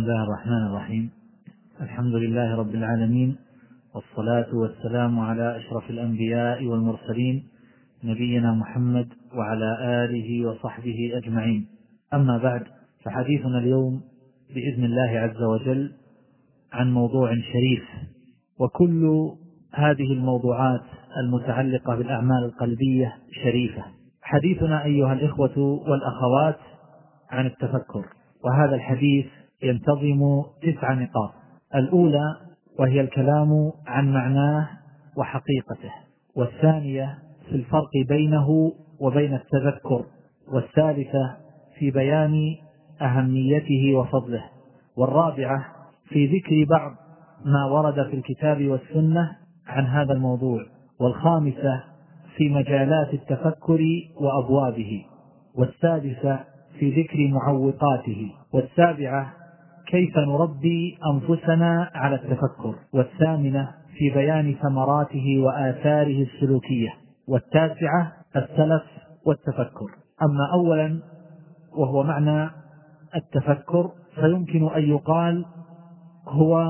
بسم الله الرحمن الرحيم. الحمد لله رب العالمين والصلاة والسلام على أشرف الأنبياء والمرسلين نبينا محمد وعلى آله وصحبه أجمعين. أما بعد فحديثنا اليوم بإذن الله عز وجل عن موضوع شريف. وكل هذه الموضوعات المتعلقة بالأعمال القلبية شريفة. حديثنا أيها الإخوة والأخوات عن التفكر وهذا الحديث ينتظم تسع نقاط. الأولى وهي الكلام عن معناه وحقيقته. والثانية في الفرق بينه وبين التذكر. والثالثة في بيان أهميته وفضله. والرابعة في ذكر بعض ما ورد في الكتاب والسنة عن هذا الموضوع. والخامسة في مجالات التفكر وأبوابه. والسادسة في ذكر معوقاته. والسابعة كيف نربي أنفسنا على التفكر؟ والثامنة في بيان ثمراته وآثاره السلوكية. والتاسعة السلف والتفكر. أما أولا وهو معنى التفكر فيمكن أن يقال هو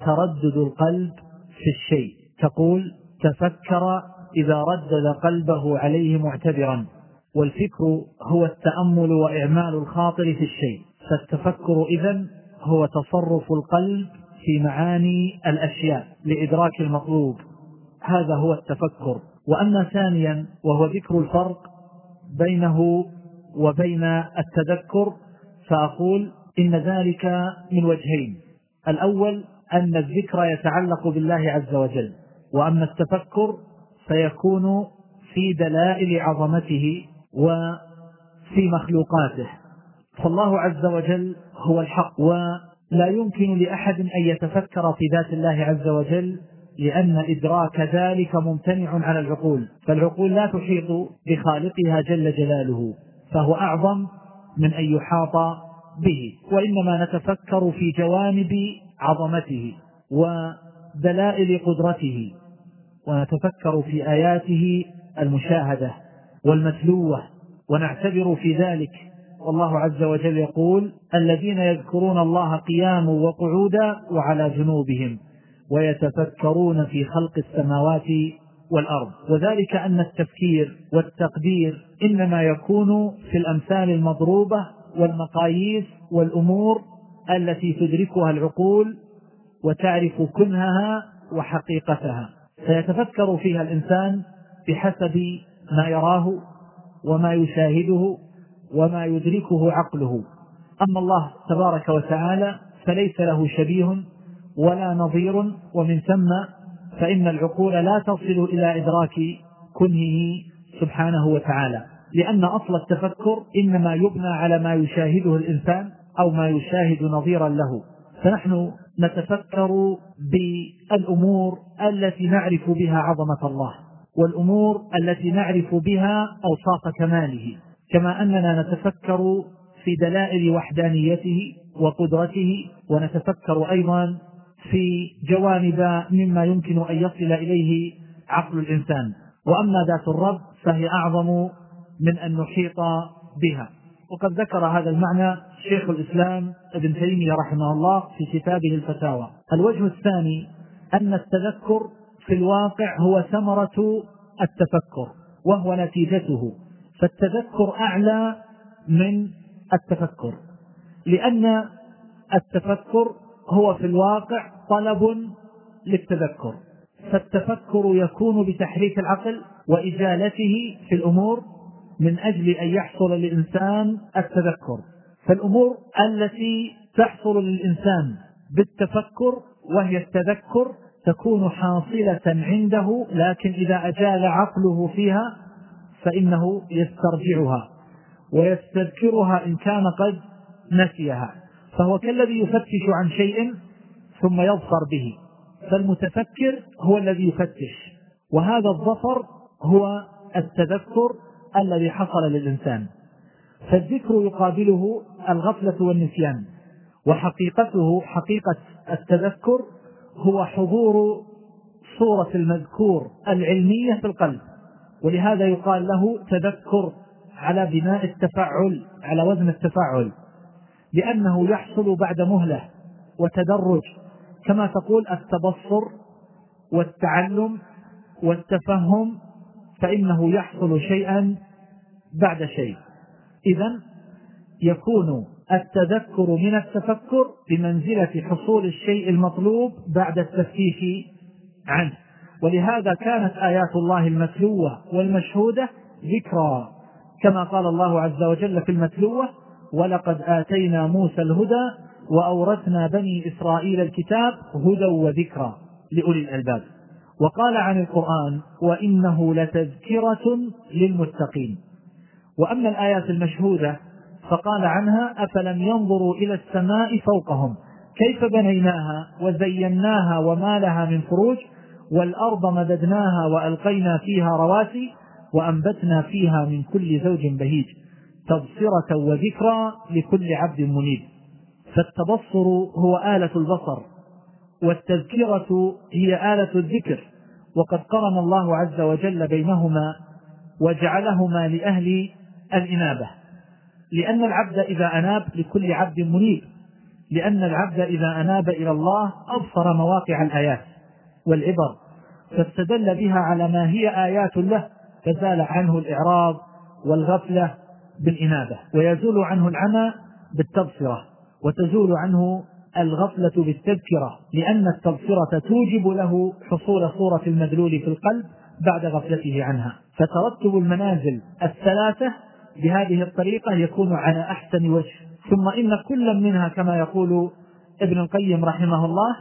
تردد القلب في الشيء. تقول تفكر إذا ردد قلبه عليه معتبرا. والفكر هو التأمل وإعمال الخاطر في الشيء. فالتفكر إذن هو تصرف القلب في معاني الأشياء لإدراك المطلوب. هذا هو التفكر. وأما ثانيا وهو ذكر الفرق بينه وبين التذكر فأقول إن ذلك من وجهين. الأول أن الذكر يتعلق بالله عز وجل وأما التفكر فيكون في دلائل عظمته وفي مخلوقاته. فالله عز وجل هو الحق ولا يمكن لأحد أن يتفكر في ذات الله عز وجل لأن إدراك ذلك ممتنع على العقول فالعقول لا تحيط بخالقها جل جلاله فهو أعظم من أن يحاط به وإنما نتفكر في جوانب عظمته ودلائل قدرته ونتفكر في آياته المشاهدة والمتلوة ونعتبر في ذلك والله عز وجل يقول الذين يذكرون الله قياما وقعودا وعلى جنوبهم ويتفكرون في خلق السماوات والأرض. وذلك أن التفكير والتقدير إنما يكون في الأمثال المضروبة والمقاييس والأمور التي تدركها العقول وتعرف كنهها وحقيقتها. فيتفكر فيها الإنسان بحسب ما يراه وما يشاهده وما يدركه عقله. أما الله تبارك وتعالى فليس له شبيه ولا نظير ومن ثم فإن العقول لا تصل إلى إدراك كنهه سبحانه وتعالى. لأن أصل التفكر إنما يبنى على ما يشاهده الإنسان أو ما يشاهد نظيرا له. فنحن نتفكر بالأمور التي نعرف بها عظمة الله والأمور التي نعرف بها أوصاف كماله. كما أننا نتفكر في دلائل وحدانيته وقدرته ونتفكر أيضا في جوانب مما يمكن أن يصل إليه عقل الإنسان. وأما ذات الرب فهي أعظم من أن نحيط بها. وقد ذكر هذا المعنى شيخ الإسلام ابن تيمية رحمه الله في كتابه الفتاوى. الوجه الثاني أن التذكر في الواقع هو ثمرة التفكر وهو نتيجته. فالتذكر أعلى من التفكر لأن التفكر هو في الواقع طلب للتذكر فالتفكر يكون بتحريك العقل وإزالته في الأمور من أجل أن يحصل للإنسان التذكر فالأمور التي تحصل للإنسان بالتفكر وهي التذكر تكون حاصلة عنده لكن إذا أجال عقله فيها فإنه يسترجعها ويستذكرها إن كان قد نسيها. فهو كالذي يفتش عن شيء ثم يظفر به. فالمتفكر هو الذي يفتش. وهذا الظفر هو التذكر الذي حصل للإنسان. فالذكر يقابله الغفلة والنسيان. وحقيقته حقيقة التذكر هو حضور صورة المذكور العلمية في القلب. ولهذا يقال له تذكر على بناء التفعل على وزن التفعل لأنه يحصل بعد مهلة وتدرج كما تقول التبصر والتعلم والتفهم فإنه يحصل شيئا بعد شيء. إذا يكون التذكر من التفكر بمنزلة حصول الشيء المطلوب بعد التفتيش عنه. ولهذا كانت آيات الله المتلوة والمشهودة ذكرى كما قال الله عز وجل في المتلوة ولقد آتينا موسى الهدى وأورثنا بني إسرائيل الكتاب هدى وذكرى لأولي الألباب. وقال عن القرآن وإنه لتذكرة للمتقين وأما الآيات المشهودة فقال عنها أفلم ينظروا إلى السماء فوقهم؟ كيف بنيناها وزيناها وما لها من فروج؟ والأرض مددناها وألقينا فيها رواسي وأنبتنا فيها من كل زوج بهيج. تبصرة وذكرى لكل عبد منيب. فالتبصر هو آلة البصر والتذكرة هي آلة الذكر. وقد قرن الله عز وجل بينهما وجعلهما لأهل الإنابة. لأن العبد إذا أناب لكل عبد منيب. لأن العبد إذا أناب إلى الله أبصر مواقع الآيات. والعبر. فاستدل بها على ما هي آيات له فزال عنه الإعراض والغفلة بالإنابة ويزول عنه العمى بالتبصرة وتزول عنه الغفلة بالتذكرة لأن التبصرة توجب له حصول صورة المدلول في القلب بعد غفلته عنها. فترتب المنازل الثلاثة بهذه الطريقة يكون على أحسن وجه. ثم إن كل منها كما يقول ابن القيم رحمه الله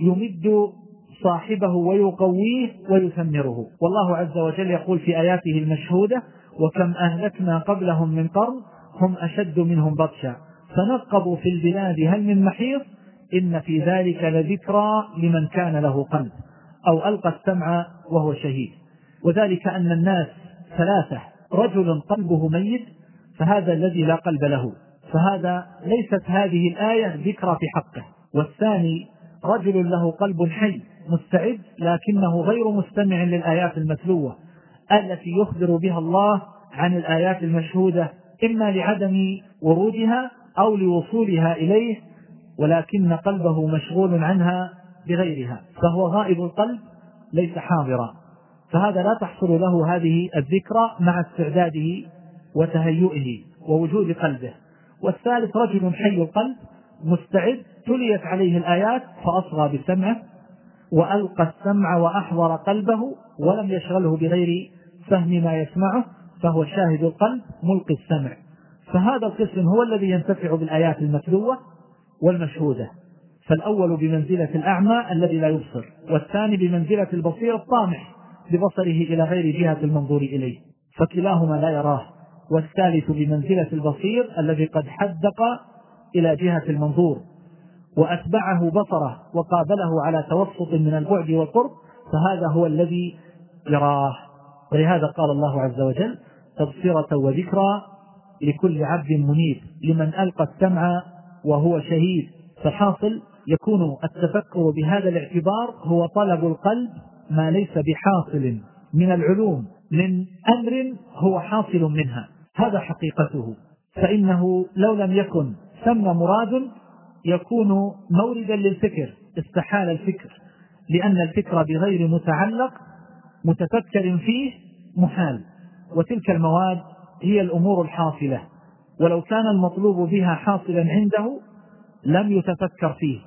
يمد صاحبه ويقويه ويثمره. والله عز وجل يقول في آياته المشهودة وكم أهلكنا قبلهم من قرن هم أشد منهم بطشا. فنقبوا في البلاد هل من محيط إن في ذلك لذكرى لمن كان له قلب أو ألقى السمع وهو شهيد. وذلك أن الناس ثلاثة رجل قلبه ميت فهذا الذي لا قلب له. فهذا ليست هذه الآية ذكرى في حقه. والثاني رجل له قلب حي مستعد لكنه غير مستمع للآيات المتلوة التي يخبر بها الله عن الآيات المشهودة إما لعدم ورودها أو لوصولها إليه ولكن قلبه مشغول عنها بغيرها فهو غائب القلب ليس حاضرا. فهذا لا تحصل له هذه الذكرى مع استعداده وتهيئه ووجود قلبه. والثالث رجل حي القلب مستعد تليت عليه الآيات فأصغى بسمعه وألقى السمع وأحضر قلبه ولم يشغله بغير فهم ما يسمعه فهو شاهد القلب ملقي السمع. فهذا القسم هو الذي ينتفع بالآيات المتلوة والمشهودة. فالأول بمنزلة الأعمى الذي لا يبصر والثاني بمنزلة البصير الطامح ببصره إلى غير جهة المنظور إليه فكلاهما لا يراه. والثالث بمنزلة البصير الذي قد حدق إلى جهة المنظور وأتبعه بصره وقابله على توسط من البعد والقرب فهذا هو الذي يراه. ولهذا قال الله عز وجل تبصرة وذكرى لكل عبد منيب لمن ألقى السمع وهو شهيد. فحاصل يكون التفكر بهذا الاعتبار هو طلب القلب ما ليس بحاصل من العلوم من أمر هو حاصل منها. هذا حقيقته. فإنه لو لم يكن ثم مراد يكون موردا للفكر استحال الفكر لأن الفكر بغير متعلق متفكر فيه محال. وتلك المواد هي الأمور الحاصلة. ولو كان المطلوب بها حاصلا عنده لم يتفكر فيه.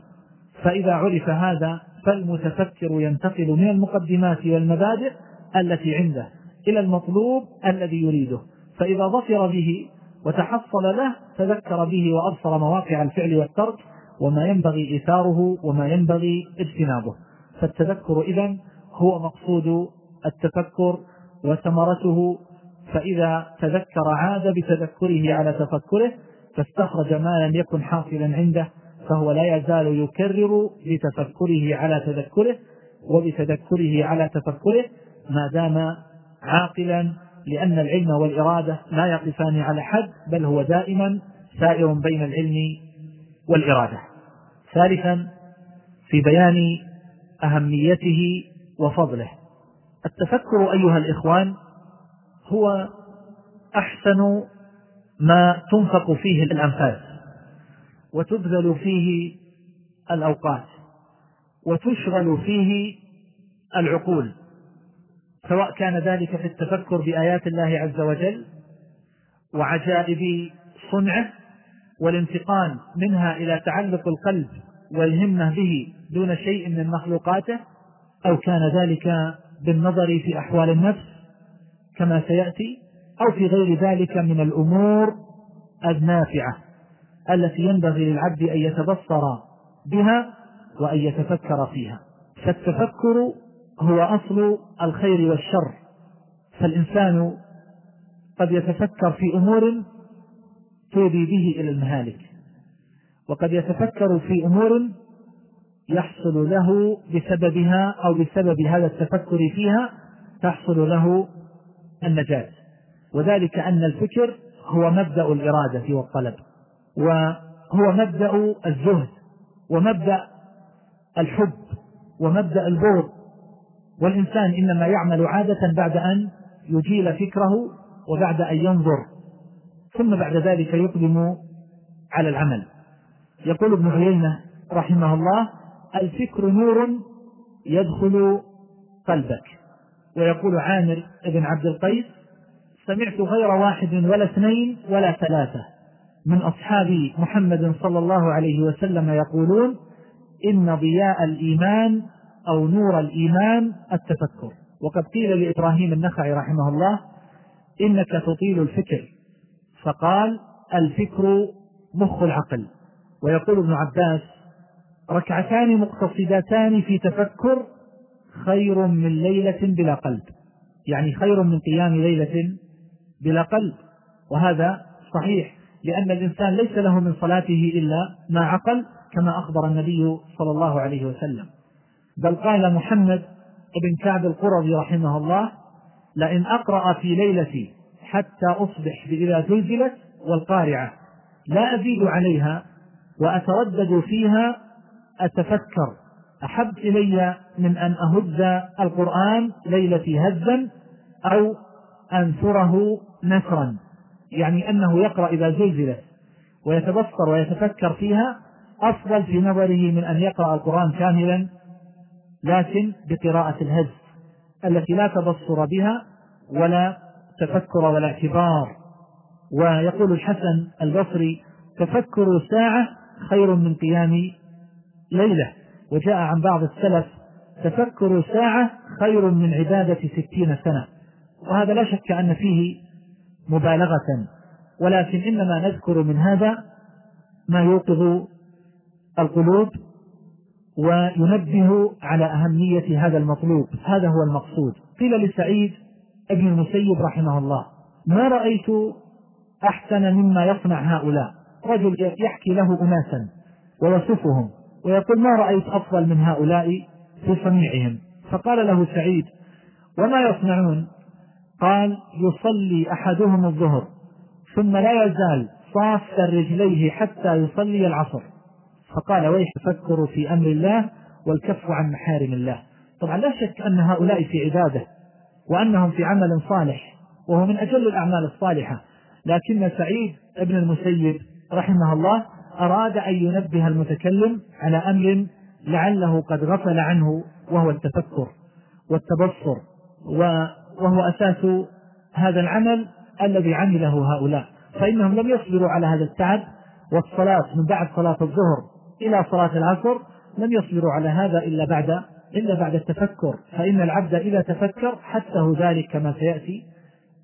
فإذا عرف هذا فالمتفكر ينتقل من المقدمات والمبادئ التي عنده إلى المطلوب الذي يريده. فإذا ظفر به وتحصل له تذكر به وأبصر مواقع الفعل والترك وما ينبغي إيثاره وما ينبغي اجتنابه. فالتذكر إذن هو مقصود التفكر وثمرته. فإذا تذكر عاد بتذكره على تفكره فاستخرج ما لم يكن حاصلا عنده فهو لا يزال يكرر بتفكره على تذكره وبتذكره على تفكره ما دام عاقلا لأن العلم والإرادة لا يقفان على حد بل هو دائما سائر بين العلم والإرادة. ثالثا في بيان أهميته وفضله. التفكر أيها الإخوان هو أحسن ما تنفق فيه الأنفاس وتبذل فيه الأوقات وتشغل فيه العقول. سواء كان ذلك في التفكر بآيات الله عز وجل وعجائب صنعه والانتقال منها إلى تعلق القلب والهمة به دون شيء من مخلوقاته أو كان ذلك بالنظر في أحوال النفس كما سيأتي أو في غير ذلك من الأمور النافعة التي ينبغي للعبد أن يتبصر بها وأن يتفكر فيها. فالتفكر هو أصل الخير والشر. فالإنسان قد يتفكر في أمور تودي به إلى المهالك وقد يتفكر في أمور يحصل له بسببها أو بسبب هذا التفكر فيها تحصل له النجاة. وذلك أن الفكر هو مبدأ الإرادة والطلب وهو مبدأ الزهد ومبدأ الحب ومبدأ البغض والإنسان إنما يعمل عادة بعد أن يجيل فكره وبعد أن ينظر ثم بعد ذلك يقدم على العمل. يقول ابن عيينة رحمه الله الفكر نور يدخل قلبك. ويقول عامر بن عبد القيس سمعت غير واحد ولا اثنين ولا ثلاثة. من أصحاب محمد صلى الله عليه وسلم يقولون إن ضياء الإيمان أو نور الإيمان التفكر. وقد قيل لإبراهيم النخعي رحمه الله إنك تطيل الفكر. فقال الفكر مخ العقل. ويقول ابن عباس ركعتان مقتصدتان في تفكر خير من ليلة بلا قلب. يعني خير من قيام ليلة بلا قلب. وهذا صحيح لأن الإنسان ليس له من صلاته إلا ما عقل كما أخبر النبي صلى الله عليه وسلم. بل قال محمد بن كعب القرظي رحمه الله لئن أقرأ في ليلتي حتى أصبح بإذا زلزلت والقارعة لا أزيد عليها وأتردد فيها أتفكر أحب إلي من أن أهز القرآن ليلتي هزا أو أنثره نثرا يعني أنه يقرأ إذا زلزلت ويتبصر ويتفكر فيها. أفضل في نظره من أن يقرأ القرآن كاملا لكن بقراءة الهز التي لا تبصر بها ولا تفكر ولا اعتبار. ويقول الحسن البصري تفكر ساعة خير من قيام ليلة. وجاء عن بعض السلف تفكر ساعة خير من عبادة ستين سنة. وهذا لا شك أن فيه مبالغة. ولكن إنما نذكر من هذا ما يوقظ القلوب وينبه على أهمية هذا المطلوب. هذا هو المقصود. قيل لسعيد ابن المسيب رحمه الله ما رأيت أحسن مما يصنع هؤلاء؟ رجل يحكي له أناسا ويصفهم ويقول ما رأيت أفضل من هؤلاء في صنيعهم. فقال له سعيد وما يصنعون؟ قال يصلي أحدهم الظهر ثم لا يزال صاف رجليه حتى يصلي العصر. فقال ويح تفكروا في أمر الله والكف عن محارم الله. طبعا لا شك أن هؤلاء في عبادة وأنهم في عمل صالح وهو من أجل الأعمال الصالحة. لكن سعيد ابن المسيب رحمه الله أراد أن ينبه المتكلم على أمر لعله قد غفل عنه وهو التفكر والتبصر وهو أساس هذا العمل الذي عمله هؤلاء. فإنهم لم يصبروا على هذا التعب والصلاة من بعد صلاة الظهر. إلى صلاة العصر لم يصبروا على هذا إلا بعد إلا بعد التفكر. فإن العبد إذا تفكر حثه ذلك كما سيأتي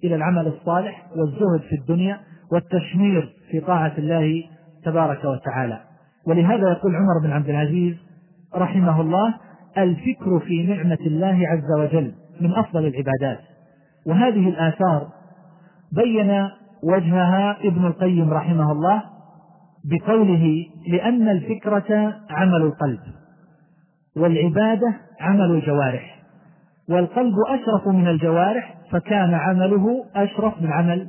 إلى العمل الصالح والزهد في الدنيا والتشمير في طاعة الله تبارك وتعالى. ولهذا يقول عمر بن عبد العزيز رحمه الله الفكر في نعمة الله عز وجل من أفضل العبادات. وهذه الآثار بين وجهها ابن القيم رحمه الله بقوله لأن الفكرة عمل القلب والعبادة عمل الجوارح والقلب أشرف من الجوارح فكان عمله أشرف من عمل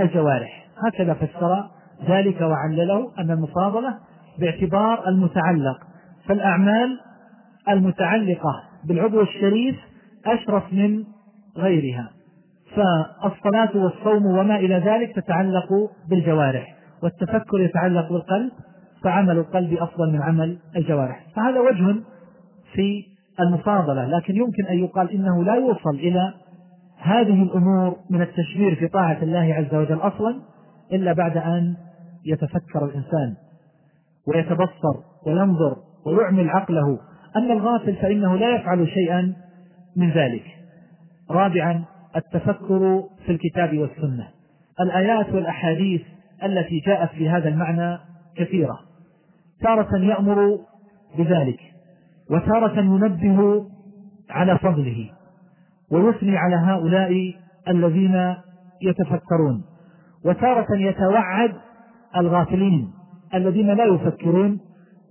الجوارح. هكذا فسر ذلك وعلله أن المفاضلة باعتبار المتعلق فالأعمال المتعلقة بالعضو الشريف أشرف من غيرها فالصلاة والصوم وما إلى ذلك تتعلق بالجوارح. والتفكر يتعلق بالقلب فعمل القلب أفضل من عمل الجوارح. فهذا وجه في المفاضلة لكن يمكن أن يقال إنه لا يوصل إلى هذه الأمور من التشمير في طاعة الله عز وجل أصلا إلا بعد أن يتفكر الإنسان ويتبصر وينظر ويعمل عقله. أما الغافل فإنه لا يفعل شيئا من ذلك. رابعا التفكر في الكتاب والسنة. الآيات والأحاديث التي جاءت في هذا المعنى كثيرة. تارة يأمر بذلك وتارة ينبه على فضله ويثني على هؤلاء الذين يتفكرون. وتارة يتوعد الغافلين الذين لا يفكرون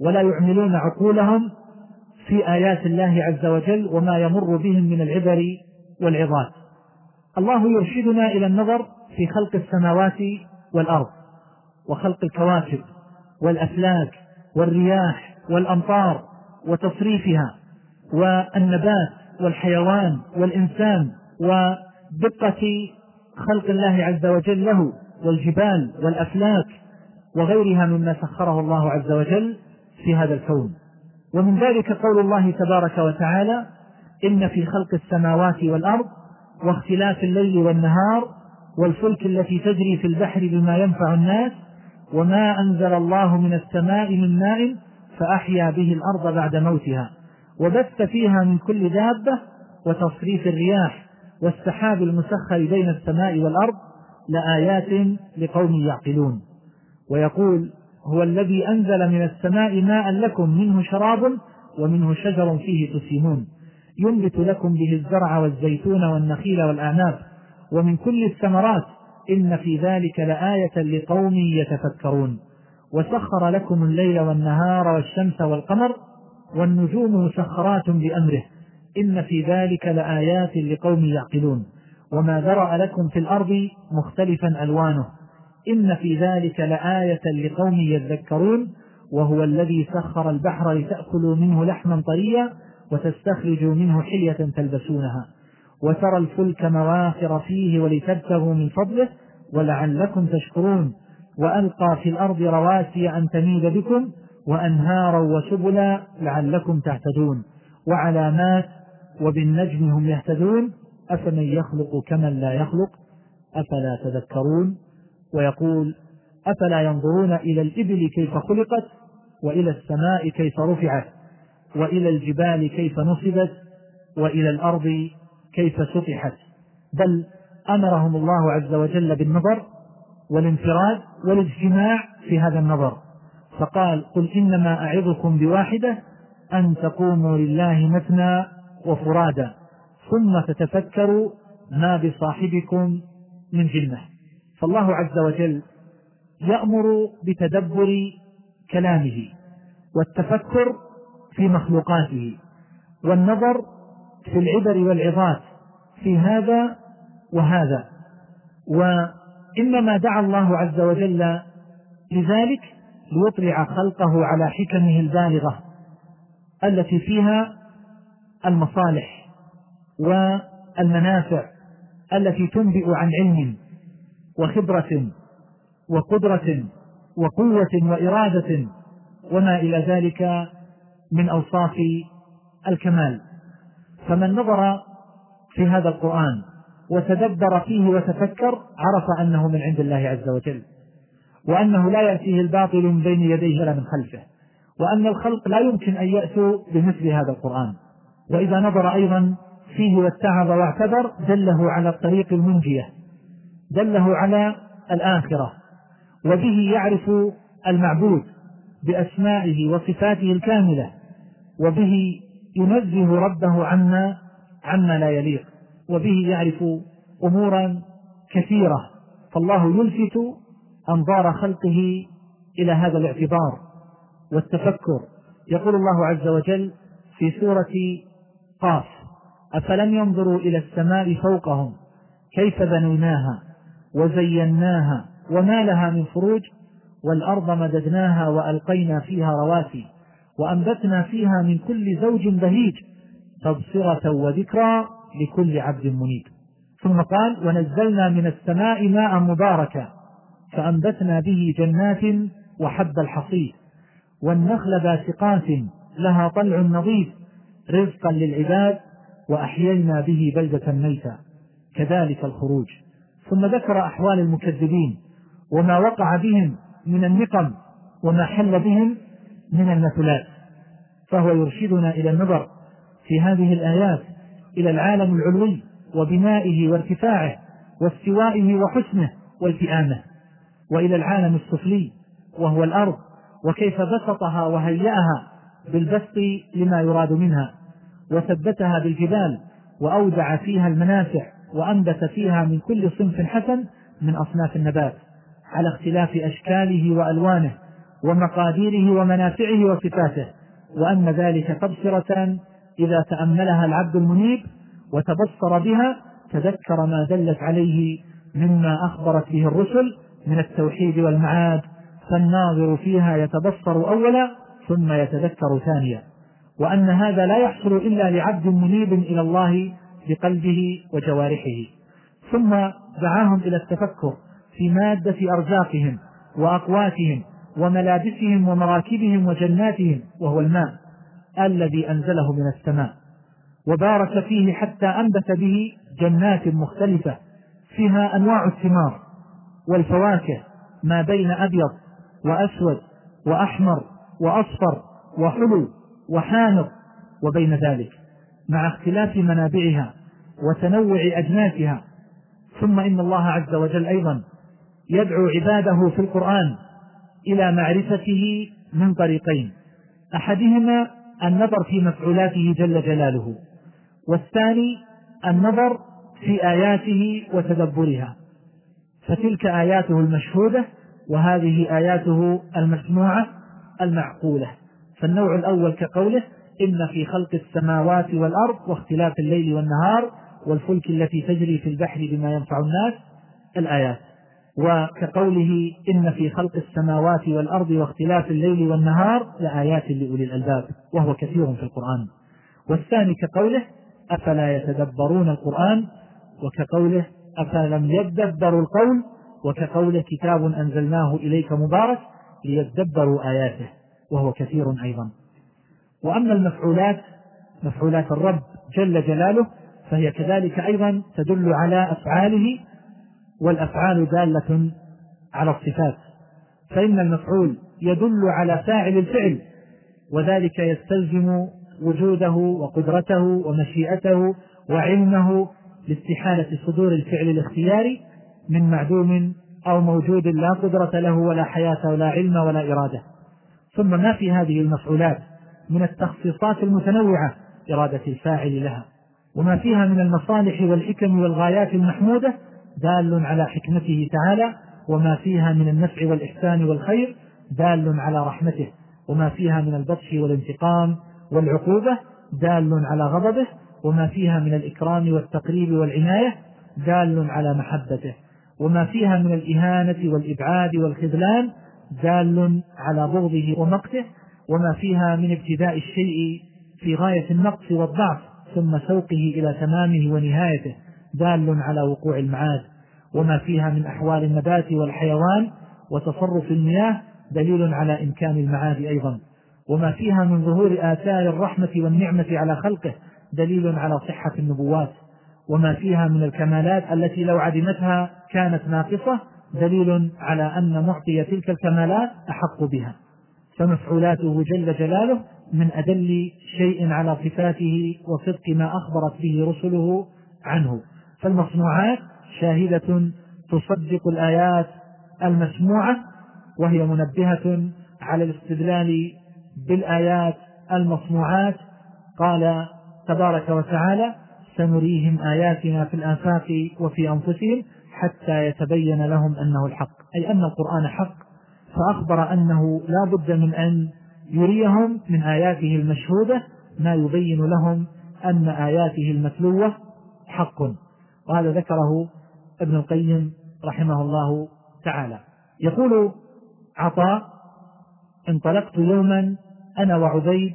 ولا يعملون عقولهم في آيات الله عز وجل وما يمر بهم من العبر والعظات. الله يرشدنا إلى النظر في خلق السماوات والأرض وخلق الكواكب والأفلاك والرياح والأمطار وتصريفها والنبات والحيوان والإنسان ودقة خلق الله عز وجل له والجبال والأفلاك وغيرها مما سخره الله عز وجل في هذا الكون. ومن ذلك قول الله تبارك وتعالى إن في خلق السماوات والأرض واختلاف الليل والنهار والفلك التي تجري في البحر بما ينفع الناس وما أنزل الله من السماء من ماء فأحيا به الأرض بعد موتها وبث فيها من كل دابة وتصريف الرياح والسحاب المسخر بين السماء والأرض لآيات لقوم يعقلون ويقول هو الذي أنزل من السماء ماء لكم منه شراب ومنه شجر فيه تسيمون ينبت لكم به الزرع والزيتون والنخيل والأعناب ومن كل الثمرات إن في ذلك لآية لقوم يتفكرون. وسخر لكم الليل والنهار والشمس والقمر والنجوم مسخرات بأمره. إن في ذلك لآيات لقوم يعقلون. وما ذرأ لكم في الأرض مختلفا ألوانه. إن في ذلك لآية لقوم يذكرون. وهو الذي سخر البحر لتأكلوا منه لحما طريا وتستخرجوا منه حلية تلبسونها. وترى الفلك مواخر فيه ولتبتغوا من فضله ولعلكم تشكرون. وألقى في الأرض رواسي أن تميد بكم وأنهارا وسبلا لعلكم تهتدون وعلامات وبالنجم هم يهتدون. أفمن يخلق كمن لا يخلق؟ أفلا تذكرون؟ ويقول أفلا ينظرون إلى الإبل كيف خلقت؟ وإلى السماء كيف رفعت؟ وإلى الجبال كيف نصبت؟ وإلى الأرض كيف سطحت. بل أمرهم الله عز وجل بالنظر والانفراد والاجتماع في هذا النظر. فقال قل إنما أعظكم بواحدة أن تقوموا لله مثنى وفرادا ثم تتفكروا ما بصاحبكم من جنة فالله عز وجل يأمر بتدبر كلامه والتفكر في مخلوقاته والنظر في العبر والعظات في هذا وهذا. وإنما دعا الله عز وجل لذلك ليطلع خلقه على حكمه البالغة التي فيها المصالح والمنافع التي تنبئ عن علم وخبرة وقدرة وقوة وإرادة وما إلى ذلك من أوصاف الكمال. فمن نظر في هذا القرآن وتدبر فيه وتفكر عرف أنه من عند الله عز وجل وأنه لا يأتيه الباطل من بين يديه ولا من خلفه وأن الخلق لا يمكن أن يأتوا بمثل هذا القرآن. وإذا نظر أيضا فيه واتعظ واعتبر دله على الطريق المنجية دله على الآخرة وبه يعرف المعبود بأسمائه وصفاته الكاملة وبه ينزه ربه عما عما لا يليق وبه يعرف أمورا كثيرة فالله يلفت أنظار خلقه إلى هذا الاعتبار والتفكر. يقول الله عز وجل في سورة قاف أفلم ينظروا إلى السماء فوقهم كيف بنيناها وزيناها وما لها من فروج والأرض مددناها وألقينا فيها رواسي. وأنبتنا فيها من كل زوج بهيج تبصرة وذكرى لكل عبد منيب. ثم قال ونزلنا من السماء ماء مباركا فأنبتنا به جنات وحب الحصيد. والنخل باسقات لها طلع نظيف رزقا للعباد وأحيينا به بلدة ميتا. كذلك الخروج. ثم ذكر أحوال المكذبين وما وقع بهم من النقم وما حل بهم من المثلات فهو يرشدنا إلى النظر في هذه الآيات إلى العالم العلوي وبنائه وارتفاعه واستوائه وحسنه والتئامه وإلى العالم السفلي وهو الأرض وكيف بسطها وهيأها بالبسط لما يراد منها وثبتها بالجبال وأودع فيها المنافع وأنبت فيها من كل صنف حسن من أصناف النبات على اختلاف أشكاله وألوانه. ومقاديره ومنافعه وصفاته وأن ذلك تبصرة إذا تأملها العبد المنيب وتبصر بها تذكر ما دلت عليه مما أخبرت به الرسل من التوحيد والمعاد فالناظر فيها يتبصر أولا ثم يتذكر ثانيا. وأن هذا لا يحصل إلا لعبد منيب إلى الله بقلبه وجوارحه. ثم دعاهم إلى التفكر في مادة أرزاقهم وأقواتهم وملابسهم ومراكبهم وجناتهم وهو الماء الذي أنزله من السماء. وبارك فيه حتى أنبت به جنات مختلفة فيها أنواع الثمار والفواكه ما بين أبيض وأسود وأحمر وأصفر وحلو وحامض وبين ذلك مع اختلاف منابعها وتنوع أجناسها ثم إن الله عز وجل أيضا يدعو عباده في القرآن إلى معرفته من طريقين. أحدهما النظر في مفعولاته جل جلاله والثاني النظر في آياته وتدبرها. فتلك آياته المشهودة وهذه آياته المسموعة المعقولة. فالنوع الأول كقوله إن في خلق السماوات والأرض واختلاف الليل والنهار والفلك التي تجري في البحر بما ينفع الناس الآيات. وكقوله إن في خلق السماوات والأرض واختلاف الليل والنهار لآيات لأولي الألباب وهو كثير في القرآن. والثاني كقوله أفلا يتدبرون القرآن وكقوله أفلم يدبروا القول وكقوله كتاب أنزلناه إليك مبارك ليتدبروا آياته وهو كثير أيضا. وأما المفعولات مفعولات الرب جل جلاله فهي كذلك أيضا تدل على أفعاله والأفعال دالة على الصفات فإن المفعول يدل على فاعل الفعل وذلك يستلزم وجوده وقدرته ومشيئته وعلمه لاستحالة صدور الفعل الاختياري من معدوم أو موجود لا قدرة له ولا حياة ولا علم ولا إرادة. ثم ما في هذه المفعولات من التخصيصات المتنوعة إرادة الفاعل لها وما فيها من المصالح والحكم والغايات المحمودة دال على حكمته تعالى وما فيها من النفع والإحسان والخير دال على رحمته وما فيها من البطش والانتقام والعقوبة دال على غضبه وما فيها من الإكرام والتقريب والعناية دال على محبته وما فيها من الإهانة والإبعاد والخذلان دال على بغضه ومقته وما فيها من ابتداء الشيء في غاية النقص والضعف ثم سوقه إلى تمامه ونهايته. دال على وقوع المعاد وما فيها من أحوال النبات والحيوان وتصرف المياه دليل على إمكان المعاد أيضا. وما فيها من ظهور آثار الرحمة والنعمة على خلقه دليل على صحة النبوات. وما فيها من الكمالات التي لو عدمتها كانت ناقصة دليل على أن معطي تلك الكمالات أحق بها. فمفعولاته جل جلاله من أدل شيء على صفاته وصدق ما أخبرت به رسله عنه. فالمصنوعات شاهدة تصدق الآيات المسموعة وهي منبهة على الاستدلال بالآيات المصنوعات. قال تبارك وتعالى سنريهم آياتنا في الآفاق وفي أنفسهم حتى يتبين لهم أنه الحق. أي أن القرآن حق. فأخبر أنه لا بد من أن يريهم من آياته المشهودة ما يبين لهم أن آياته المتلوة حق. وهذا ذكره ابن القيم رحمه الله تعالى. يقول عطاء انطلقت يوما أنا وعبيد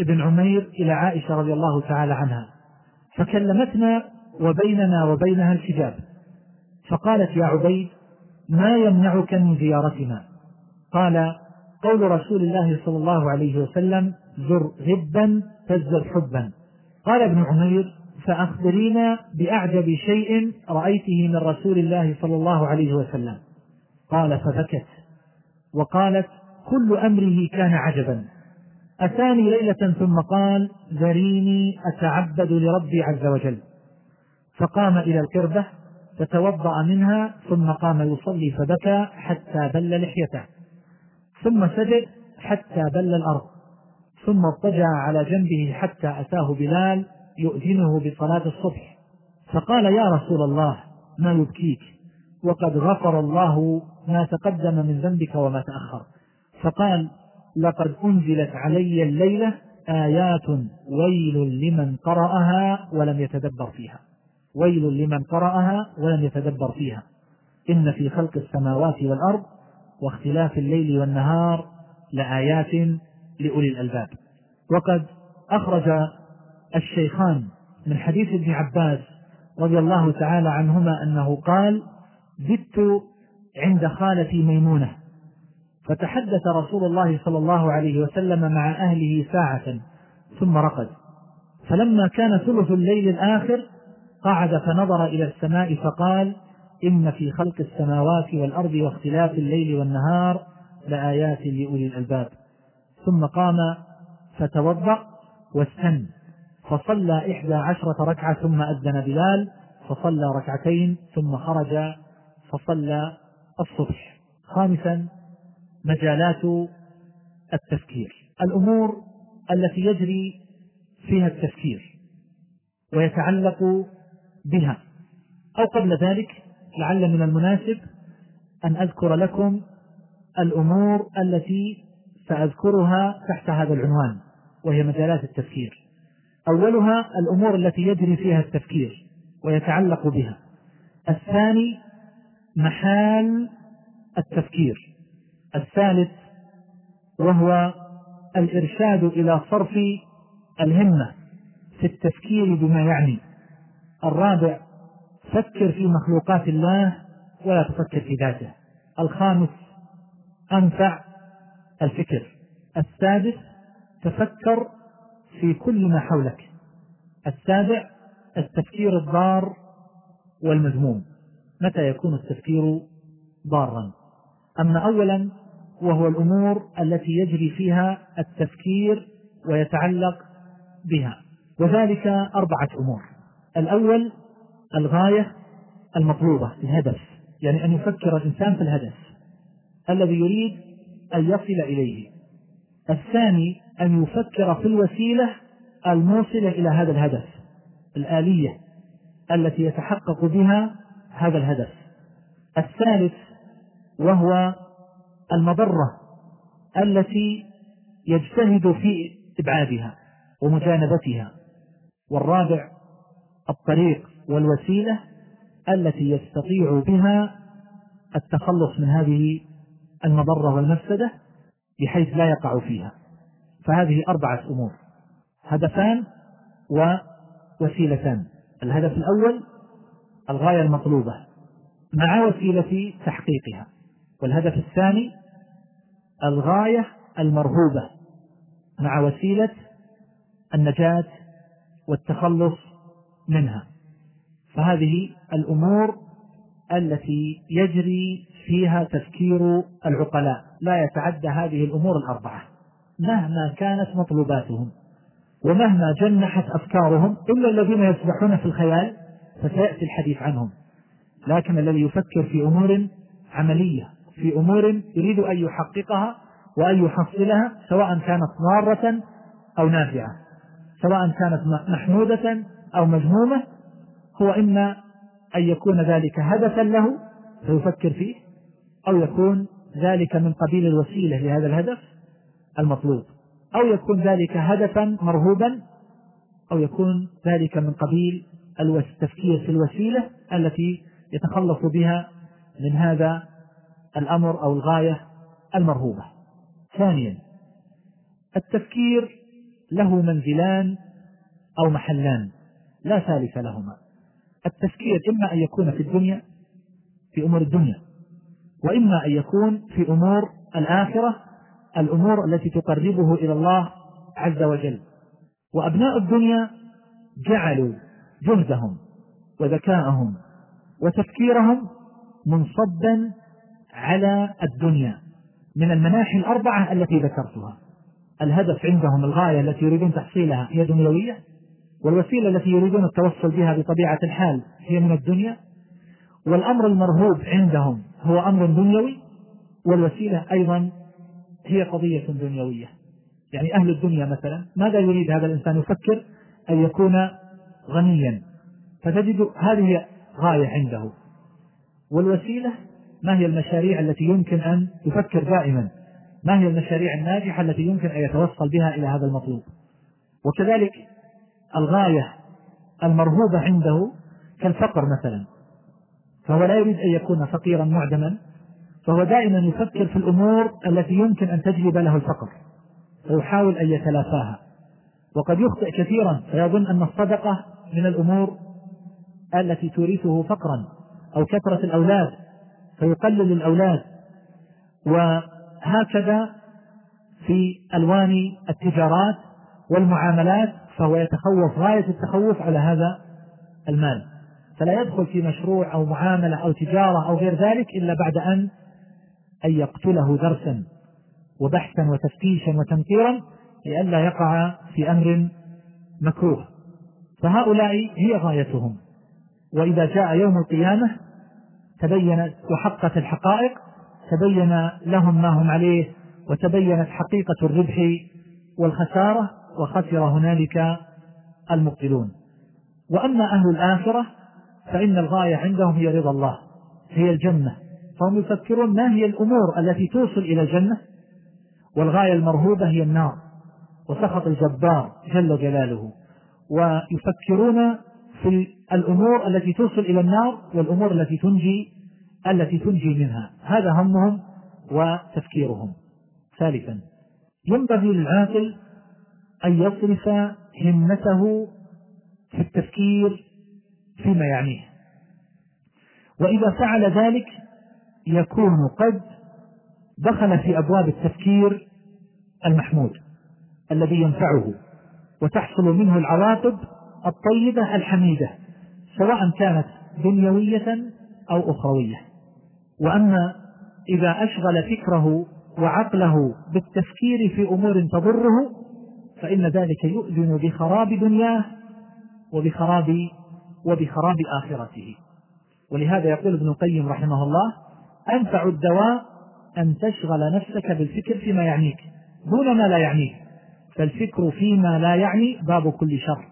ابن عمير إلى عائشة رضي الله تعالى عنها فكلمتنا وبيننا وبينها الحجاب فقالت يا عبيد ما يمنعك من زيارتنا؟ قال قول رسول الله صلى الله عليه وسلم زر غبا تزر حبا. قال ابن عمير فأخبرينا بأعجب شيء رأيته من رسول الله صلى الله عليه وسلم. قال فبكت. وقالت كل أمره كان عجبا. أتاني ليلة ثم قال ذريني أتعبد لربي عز وجل. فقام إلى القربة فتوضأ منها ثم قام يصلي فبكى حتى بل لحيته. ثم سجد حتى بل الأرض. ثم اضطجع على جنبه حتى أتاه بلال يؤذنه بصلاة الصبح. فقال يا رسول الله ما يبكيك؟ وقد غفر الله ما تقدم من ذنبك وما تأخر. فقال لقد أنزلت علي الليلة آيات ويل لمن قرأها ولم يتدبر فيها. ويل لمن قرأها ولم يتدبر فيها. إن في خلق السماوات والأرض واختلاف الليل والنهار لآيات لأولي الألباب. وقد أخرج الشيخان من حديث ابن عباس رضي الله تعالى عنهما أنه قال بت عند خالتي ميمونة فتحدث رسول الله صلى الله عليه وسلم مع أهله ساعة ثم رقد. فلما كان ثلث الليل الآخر قعد فنظر إلى السماء فقال إن في خلق السماوات والأرض واختلاف الليل والنهار لآيات لأولي الألباب. ثم قام فتوضأ واستن. فصلى إحدى عشرة ركعة ثم أذن بلال فصلى ركعتين ثم خرج فصلى الصبح. خامسا مجالات التفكير. الأمور التي يجري فيها التفكير ويتعلق بها. أو قبل ذلك لعل من المناسب أن أذكر لكم الأمور التي سأذكرها تحت هذا العنوان وهي مجالات التفكير. أولها الأمور التي يجري فيها التفكير ويتعلق بها. الثاني محال التفكير. الثالث وهو الإرشاد إلى صرف الهمة في التفكير بما يعني. الرابع فكر في مخلوقات الله ولا تفكر في ذاته. الخامس أنفع الفكر. السادس تفكر في كل ما حولك. السابع التفكير الضار والمذموم. متى يكون التفكير ضارا؟ أما أولا وهو الأمور التي يجري فيها التفكير ويتعلق بها. وذلك أربعة أمور. الأول الغاية المطلوبة الهدف يعني أن يفكر الإنسان في الهدف الذي يريد أن يصل إليه. الثاني أن يفكر في الوسيلة الموصلة إلى هذا الهدف الآلية التي يتحقق بها هذا الهدف. الثالث وهو المضرة التي يجتهد في إبعادها ومجانبتها والرابع الطريق والوسيلة التي يستطيع بها التخلص من هذه المضرة والمفسدة بحيث لا يقع فيها. فهذه أربعة أمور. هدفان ووسيلتان. الهدف الأول الغاية المطلوبة مع وسيلة تحقيقها. والهدف الثاني الغاية المرهوبة مع وسيلة النجاة والتخلص منها. فهذه الأمور التي يجري فيها تفكير العقلاء. لا يتعدى هذه الأمور الأربعة. مهما كانت مطلوباتهم ومهما جنحت أفكارهم إلا الذين يسبحون في الخيال فسيأتي الحديث عنهم. لكن الذي يفكر في أمور عملية في أمور يريد أن يحققها وأن يحصلها سواء كانت ضارة أو نافعة سواء كانت محمودة أو مذمومة هو إما أن يكون ذلك هدفا له فيفكر فيه أو يكون ذلك من قبيل الوسيلة لهذا الهدف المطلوب. أو يكون ذلك هدفا مرهوبا أو يكون ذلك من قبيل التفكير في الوسيلة التي يتخلص بها من هذا الأمر أو الغاية المرهوبة. ثانيا التفكير له منزلان أو محلان لا ثالث لهما. التفكير إما أن يكون في الدنيا في أمور الدنيا وإما أن يكون في أمور الآخرة الأمور التي تقربه إلى الله عز وجل. وأبناء الدنيا جعلوا جهدهم وذكاءهم وتفكيرهم منصبا على الدنيا من المناحي الأربعة التي ذكرتها. الهدف عندهم الغاية التي يريدون تحصيلها هي دنيوية والوسيلة التي يريدون التوصل بها بطبيعة الحال هي من الدنيا. والأمر المرهوب عندهم هو أمر دنيوي والوسيلة أيضا هي قضية دنيوية. يعني أهل الدنيا مثلا ماذا يريد هذا الإنسان؟ يفكر أن يكون غنيا. فتجد هذه غاية عنده. والوسيلة ما هي المشاريع التي يمكن أن يفكر دائما؟ ما هي المشاريع الناجحة التي يمكن أن يتوصل بها إلى هذا المطلوب؟ وكذلك الغاية المرهوبة عنده كالفقر مثلا. فهو لا يريد أن يكون فقيرا معدما. فهو دائما يفكر في الأمور التي يمكن أن تجلب له الفقر فيحاول أن يتلافاها. وقد يخطئ كثيرا فيظن أن الصدقة من الأمور التي تورثه فقرا أو كثرة الأولاد فيقلل الأولاد. وهكذا في ألوان التجارات والمعاملات فهو يتخوف غاية التخوف على هذا المال. فلا يدخل في مشروع أو معاملة أو تجارة أو غير ذلك إلا بعد أن أن يقتله درسا وبحثا وتفتيشا وتنكيرا لئلا يقع في أمر مكروه. فهؤلاء هي غايتهم. وإذا جاء يوم القيامة تبينت وحقت الحقائق تبين لهم ما هم عليه وتبينت حقيقة الربح والخسارة وخسر هنالك المبطلون. وأما أهل الآخرة فإن الغاية عندهم هي رضا الله هي الجنة. فهم يفكرون ما هي الأمور التي توصل إلى الجنة؟ والغاية المرهوبة هي النار وسخط الجبار جل جلاله. ويفكرون في الأمور التي توصل إلى النار والأمور التي تنجي التي تنجي منها. هذا همهم وتفكيرهم. ثالثا ينبغي للعاقل أن يصرف همته في التفكير فيما يعنيه. وإذا فعل ذلك يكون قد دخل في أبواب التفكير المحمود الذي ينفعه وتحصل منه العواقب الطيبة الحميدة سواء كانت دنيوية أو أخروية. وأما إذا أشغل فكره وعقله بالتفكير في أمور تضره فإن ذلك يؤذن بخراب دنياه وبخراب وبخراب آخرته. ولهذا يقول ابن القيم رحمه الله أنفع الدواء أن تشغل نفسك بالفكر فيما يعنيك دون ما لا يعنيك. فالفكر فيما لا يعني باب كل شر.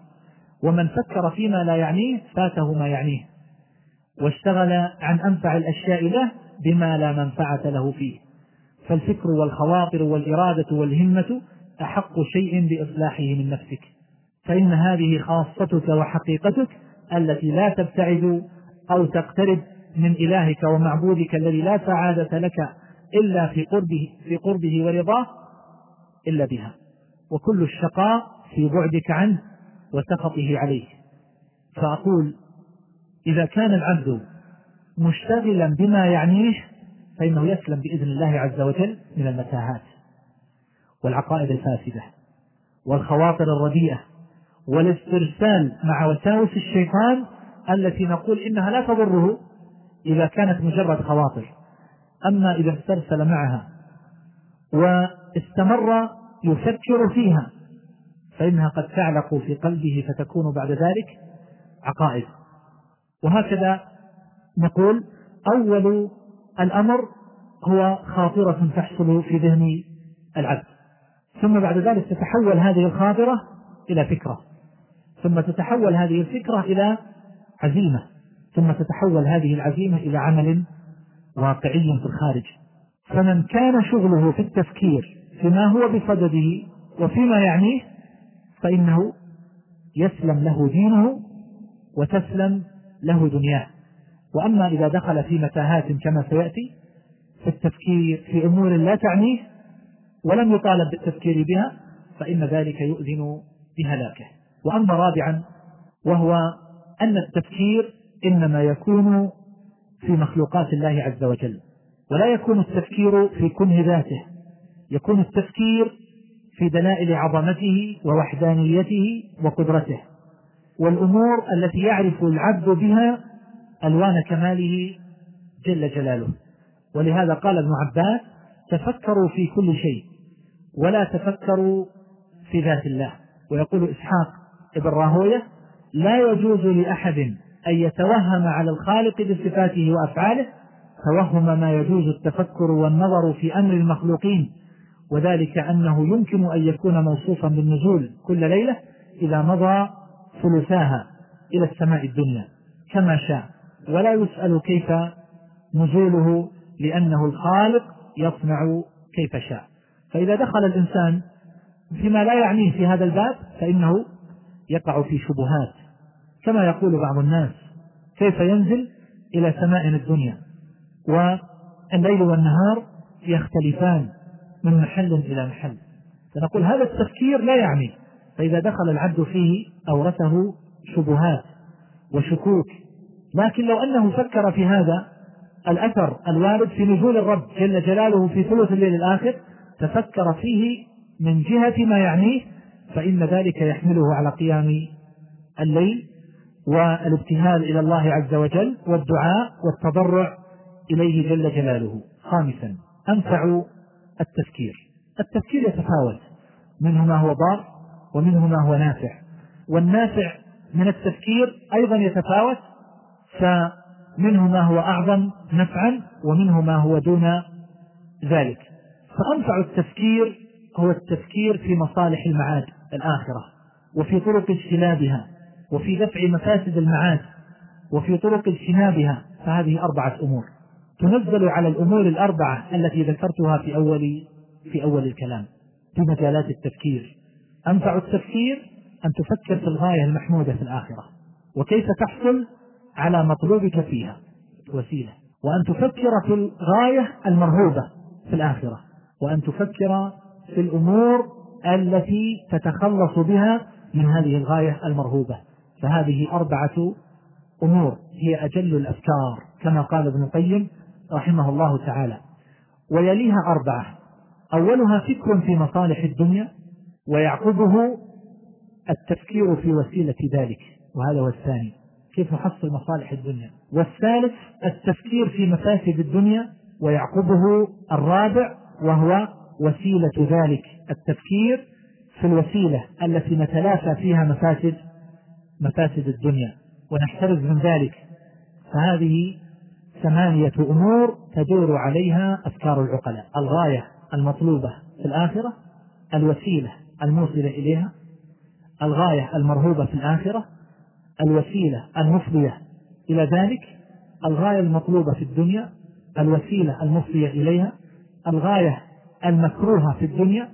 ومن فكر فيما لا يعنيه فاته ما يعنيه. واشتغل عن أنفع الأشياء له بما لا منفعة له فيه. فالفكر والخواطر والإرادة والهمة أحق شيء بإصلاحه من نفسك. فإن هذه خاصتك وحقيقتك التي لا تبتعد أو تقترب من إلهك ومعبودك الذي لا سعادة لك إلا في قربه, في قربه ورضاه إلا بها. وكل الشقاء في بعدك عنه وسخطه عليه فأقول إذا كان العبد مشتغلا بما يعنيه فإنه يسلم بإذن الله عز وجل من المتاهات والعقائد الفاسدة والخواطر الرديئة والاسترسال مع وساوس الشيطان التي نقول إنها لا تضره إذا كانت مجرد خواطر. أما إذا استرسل معها واستمر يفكر فيها فإنها قد تعلق في قلبه فتكون بعد ذلك عقائد. وهكذا نقول أول الأمر هو خاطرة تحصل في ذهن العبد. ثم بعد ذلك تتحول هذه الخاطرة إلى فكرة. ثم تتحول هذه الفكرة إلى عزيمة. ثم تتحول هذه العزيمة إلى عمل واقعي في الخارج. فمن كان شغله في التفكير فيما هو بصدده وفيما يعنيه فإنه يسلم له دينه وتسلم له دنياه. وأما إذا دخل في متاهات كما سيأتي في التفكير في أمور لا تعنيه ولم يطالب بالتفكير بها فإن ذلك يؤذن بهلاكه. وأما رابعا وهو أن التفكير إنما يكون في مخلوقات الله عز وجل ولا يكون التفكير في كنه ذاته يكون التفكير في دلائل عظمته ووحدانيته وقدرته والأمور التي يعرف العبد بها ألوان كماله جل جلاله. ولهذا قال ابن عباس تفكروا في كل شيء ولا تفكروا في ذات الله. ويقول إسحاق ابن راهوية لا يجوز لأحد أن يتوهم على الخالق بصفاته وأفعاله توهم ما يجوز التفكر والنظر في أمر المخلوقين وذلك أنه يمكن أن يكون موصوفا بالنزول كل ليلة إذا مضى ثلثاها إلى السماء الدنيا كما شاء. ولا يسأل كيف نزوله لأنه الخالق يصنع كيف شاء. فإذا دخل الإنسان فيما لا يعنيه في هذا الباب فإنه يقع في شبهات. كما يقول بعض الناس كيف ينزل إلى سماء الدنيا؟ والليل والنهار يختلفان من محل إلى محل. فنقول هذا التفكير لا يعني. فإذا دخل العبد فيه أورثه شبهات وشكوك. لكن لو أنه فكر في هذا الأثر الوارد في نزول الرب جل جلاله في ثلث الليل الآخر تفكر فيه من جهة ما يعنيه فإن ذلك يحمله على قيام الليل والابتهال إلى الله عز وجل والدعاء والتضرع إليه جل جلاله. خامسا أنفع التفكير. التفكير يتفاوت. منه ما هو ضار ومنه ما هو نافع. والنافع من التفكير أيضا يتفاوت فمنه ما هو أعظم نفعا ومنه ما هو دون ذلك. فأنفع التفكير هو التفكير في مصالح المعاد الآخرة وفي طرق اجتنابها. وفي دفع مفاسد المعاد وفي طرق اجتنابها فهذه أربعة أمور. تنزل على الأمور الأربعة التي ذكرتها في أول في أول الكلام في مجالات التفكير. أنفع التفكير أن تفكر في الغاية المحمودة في الآخرة وكيف تحصل على مطلوبك فيها وسيلة. وأن تفكر في الغاية المرهوبة في الآخرة وأن تفكر في الأمور التي تتخلص بها من هذه الغاية المرهوبة فهذه أربعة أمور هي أجل الأفكار كما قال ابن القيم رحمه الله تعالى. ويليها أربعة. أولها فكر في مصالح الدنيا ويعقبه التفكير في وسيلة ذلك. وهذا هو الثاني. كيف نحصل مصالح الدنيا؟ والثالث التفكير في مفاسد الدنيا ويعقبه الرابع وهو وسيلة ذلك. التفكير في الوسيلة التي نتلافى فيها مفاسد مفاسد الدنيا ونحترز من ذلك. فهذه ثمانية أمور تدور عليها أفكار العقلاء الغاية المطلوبة في الآخرة الوسيلة الموصلة إليها الغاية المرهوبة في الآخرة الوسيلة المفضية إلى ذلك الغاية المطلوبة في الدنيا الوسيلة المفضية إليها الغاية المكروهة في الدنيا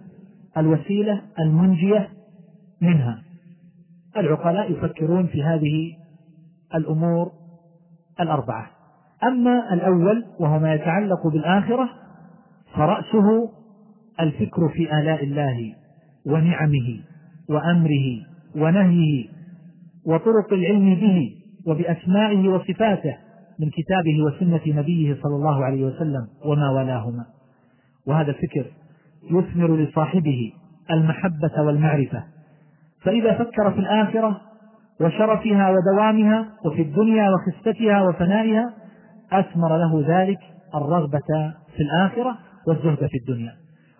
الوسيلة المنجية منها. العقلاء يفكرون في هذه الأمور الأربعة. أما الأول وهو ما يتعلق بالآخرة فرأسه الفكر في آلاء الله ونعمه وأمره ونهيه وطرق العلم به وبأسمائه وصفاته من كتابه وسنة نبيه صلى الله عليه وسلم وما ولاهما. وهذا الفكر يثمر لصاحبه المحبة والمعرفة. فإذا فكر في الآخرة وشرفها ودوامها وفي الدنيا وخستها وفنائها أثمر له ذلك الرغبة في الآخرة والزهد في الدنيا.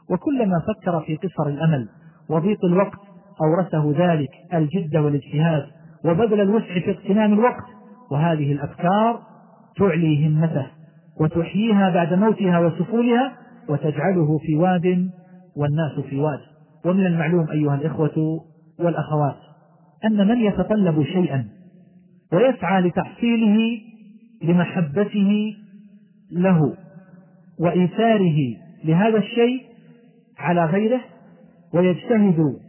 وكلما فكر في قصر الأمل وضيق الوقت أورثه ذلك الجد والاجتهاد وبذل الوسع في اغتنام الوقت وهذه الأفكار تعلي همته وتحييها بعد موتها وسفولها وتجعله في واد والناس في واد. ومن المعلوم أيها الإخوة والأخوات أن من يتطلب شيئا ويسعى لتحصيله لمحبته له وإيثاره لهذا الشيء على غيره ويجتهد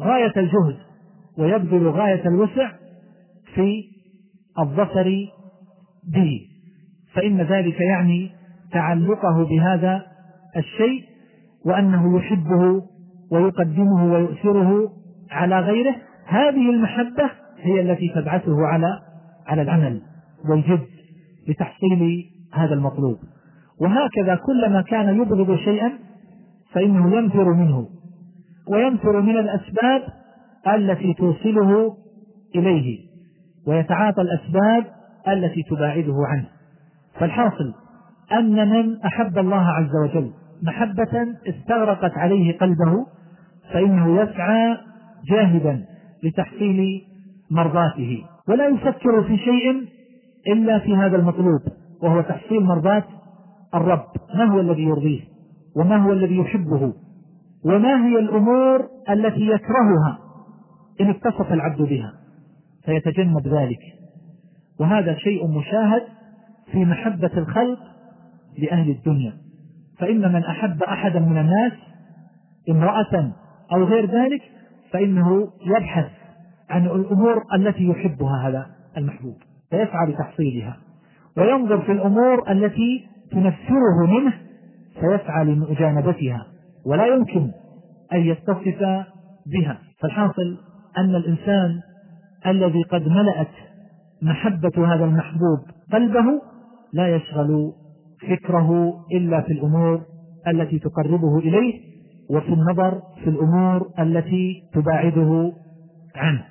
غاية الجهد ويبذل غاية الوسع في الظفر به. فإن ذلك يعني تعلقه بهذا الشيء وأنه يحبه ويقدمه ويؤثره على غيره هذه المحبة هي التي تبعثه على على العمل والجد لتحصيل هذا المطلوب. وهكذا كلما كان يبغض شيئا فإنه ينفر منه وينفر من الأسباب التي توصله إليه ويتعاطى الأسباب التي تباعده عنه. فالحاصل أن من أحب الله عز وجل محبة استغرقت عليه قلبه فإنه يسعى جاهدا لتحصيل مرضاته. ولا يفكر في شيء إلا في هذا المطلوب وهو تحصيل مرضاة الرب. ما هو الذي يرضيه؟ وما هو الذي يحبه؟ وما هي الأمور التي يكرهها؟ إن اتصف العبد بها فيتجنب ذلك. وهذا شيء مشاهد في محبة الخلق لأهل الدنيا. فإن من أحب أحدا من الناس امرأة أو غير ذلك فإنه يبحث عن الأمور التي يحبها هذا المحبوب فيسعى لتحصيلها وينظر في الأمور التي تنفره منه فيسعى لمجانبتها ولا يمكن أن يتصف بها. فالحاصل أن الإنسان الذي قد ملأت محبة هذا المحبوب قلبه لا يشغل فكره إلا في الأمور التي تقربه إليه وفي النظر في الأمور التي تباعده عنه.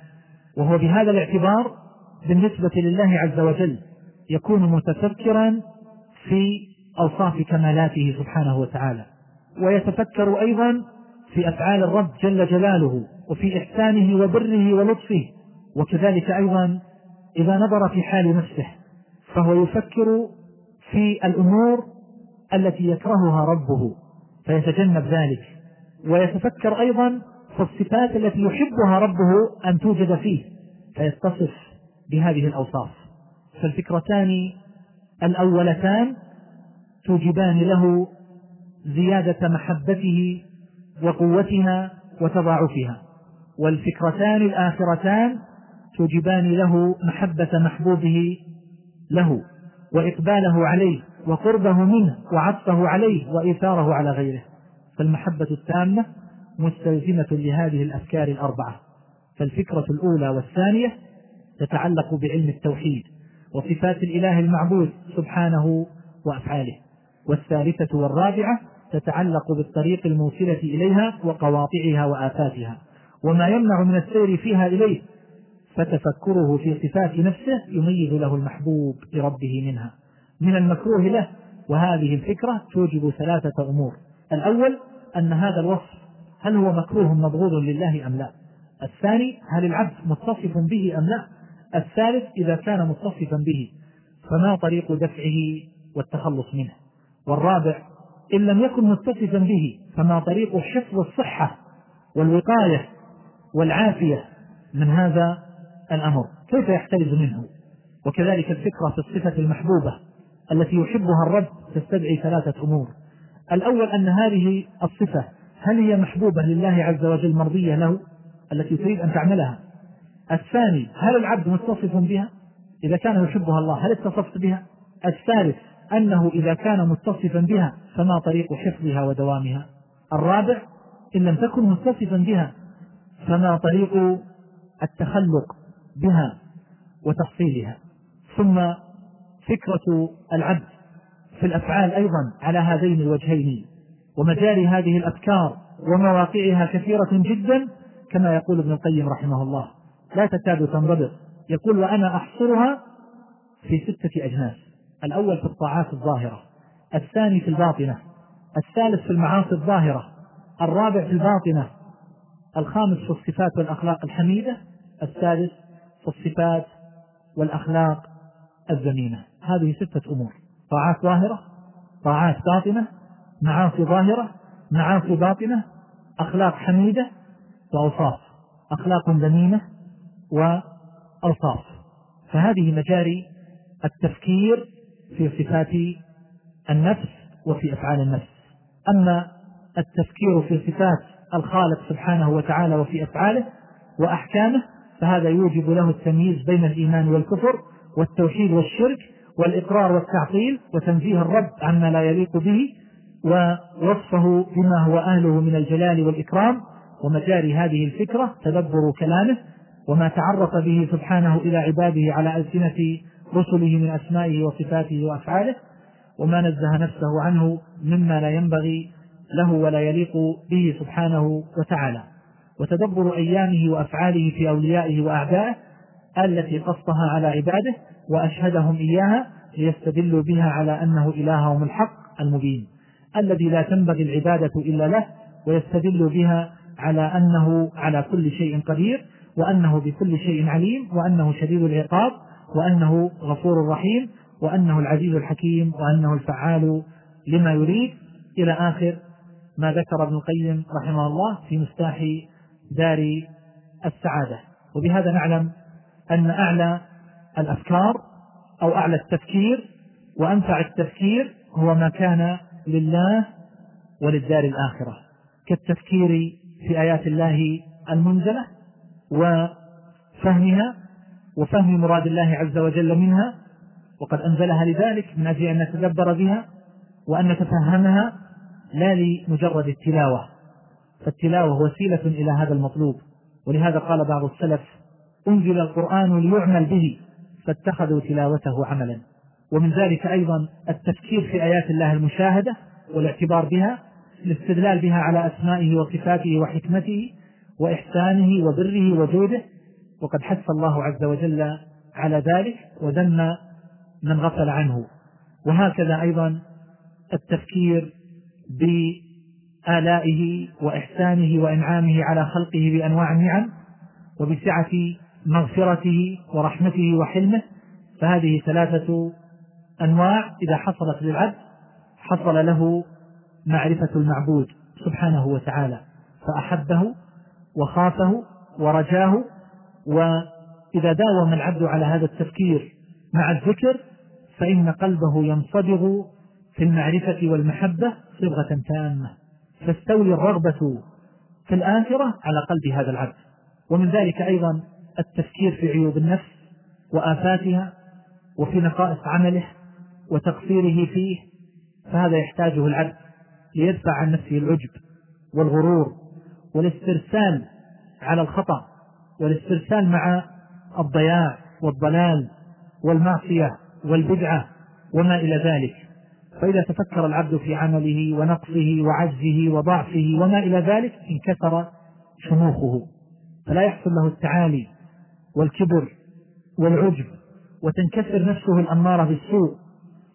وهو بهذا الاعتبار بالنسبة لله عز وجل يكون متفكرا في أوصاف كمالاته سبحانه وتعالى. ويتفكر أيضا في أفعال الرب جل جلاله وفي إحسانه وبره ولطفه. وكذلك أيضا إذا نظر في حال نفسه فهو يفكر في الأمور التي يكرهها ربه فيتجنب ذلك. ويتفكر أيضا في الصفات التي يحبها ربه أن توجد فيه فيتصف بهذه الأوصاف. فالفكرتان الأولتان توجبان له زيادة محبته وقوتها وتضاعفها. والفكرتان الآخرتان توجبان له محبة محبوبه له وإقباله عليه وقربه منه وعطفه عليه وإيثاره على غيره. فالمحبة التامة مستلزمة لهذه الأفكار الأربعة. فالفكرة الأولى والثانية تتعلق بعلم التوحيد وصفات الإله المعبود سبحانه وأفعاله. والثالثة والرابعة تتعلق بالطريق الموصلة إليها وقواطعها وآفاتها. وما يمنع من السير فيها إليه فتفكره في صفات نفسه يميز له المحبوب لربه منها. من المكروه له وهذه الفكرة توجب ثلاثة أمور. الأول أن هذا الوصف هل هو مكروه مبغوض لله أم لا؟ الثاني هل العبد متصف به أم لا؟ الثالث إذا كان متصفا به فما طريق دفعه والتخلص منه؟ والرابع إن لم يكن متصفا به فما طريق حفظ الصحة والوقاية والعافية من هذا الأمر؟ كيف يحترز منه؟ وكذلك الفكرة في الصفة المحبوبة التي يحبها الرب تستدعي ثلاثة أمور. الأول أن هذه الصفة هل هي محبوبة لله عز وجل مرضية له التي تريد أن تعملها؟ الثاني هل العبد متصف بها؟ إذا كان يحبها الله هل اتصفت بها؟ الثالث أنه إذا كان متصفا بها فما طريق حفظها ودوامها؟ الرابع إن لم تكن متصفا بها فما طريق التخلق بها وتحصيلها؟ ثم فكرة العبد في الأفعال أيضا على هذين الوجهين ومجاري هذه الأفكار ومواقعها كثيرة جدا كما يقول ابن القيم رحمه الله. لا تكاد تنضبط. يقول وأنا أحصرها في ستة أجناس. الأول في الطاعات الظاهرة الثاني في الباطنة الثالث في المعاصي الظاهرة الرابع في الباطنة الخامس في الصفات والأخلاق الحميدة السادس في الصفات والأخلاق الذميمة هذه ستة أمور. طاعات ظاهرة طاعات باطنة معاصي ظاهرة معاصي باطنة أخلاق حميدة وأوصاف أخلاق ذميمة وأوصاف. فهذه مجاري التفكير في صفات النفس وفي أفعال النفس. أما التفكير في صفات الخالق سبحانه وتعالى وفي أفعاله وأحكامه فهذا يوجب له التمييز بين الإيمان والكفر والتوحيد والشرك والإقرار والتعطيل وتنزيه الرب عما لا يليق به ووصفه بما هو أهله من الجلال والإكرام ومجاري هذه الفكرة تدبر كلامه وما تعرف به سبحانه إلى عباده على ألسنة رسله من أسمائه وصفاته وأفعاله وما نزه نفسه عنه مما لا ينبغي له ولا يليق به سبحانه وتعالى. وتدبر أيامه وأفعاله في أوليائه وأعدائه التي قصها على عباده وأشهدهم إياها ليستدلوا بها على أنه إلههم الحق المبين الذي لا تنبغي العبادة إلا له ويستدل بها على أنه على كل شيء قدير وأنه بكل شيء عليم وأنه شديد العقاب وأنه غفور رحيم وأنه العزيز الحكيم وأنه الفعال لما يريد. إلى آخر ما ذكر ابن القيم رحمه الله في مفتاح دار السعادة. وبهذا نعلم أن أعلى الأفكار أو أعلى التفكير وأنفع التفكير هو ما كان لله وللدار الآخرة كالتفكير في آيات الله المنزلة وفهمها وفهم مراد الله عز وجل منها وقد أنزلها لذلك من أجل أن نتدبر بها وأن نتفهمها لا لمجرد التلاوة فالتلاوة وسيلة إلى هذا المطلوب ولهذا قال بعض السلف أنزل القرآن ليعمل به فاتخذوا تلاوته عملا. ومن ذلك أيضا التفكير في آيات الله المشاهدة والاعتبار بها الاستدلال بها على أسمائه وصفاته وحكمته وإحسانه وبره وجوده. وقد حث الله عز وجل على ذلك وذم من غفل عنه. وهكذا أيضا التفكير بآلائه وإحسانه وإنعامه على خلقه بأنواع النعم وبسعة مغفرته ورحمته وحلمه فهذه ثلاثة أنواع إذا حصلت للعبد حصل له معرفة المعبود سبحانه وتعالى فأحبه وخافه ورجاه وإذا داوم العبد على هذا التفكير مع الذكر فإن قلبه ينصبغ في المعرفة والمحبة صبغة تامة. فاستولي الرغبة في الآخرة على قلب هذا العبد. ومن ذلك أيضا التفكير في عيوب النفس وآفاتها وفي نقائص عمله وتقصيره فيه فهذا يحتاجه العبد ليدفع عن نفسه العجب والغرور والاسترسال على الخطأ والاسترسال مع الضياع والضلال والمعصية والبدعة وما إلى ذلك. فإذا تفكر العبد في عمله ونقصه وعجزه وضعفه وما إلى ذلك انكسر شموخه. فلا يحصل له التعالي والكبر والعجب وتنكسر نفسه الأمارة بالسوء.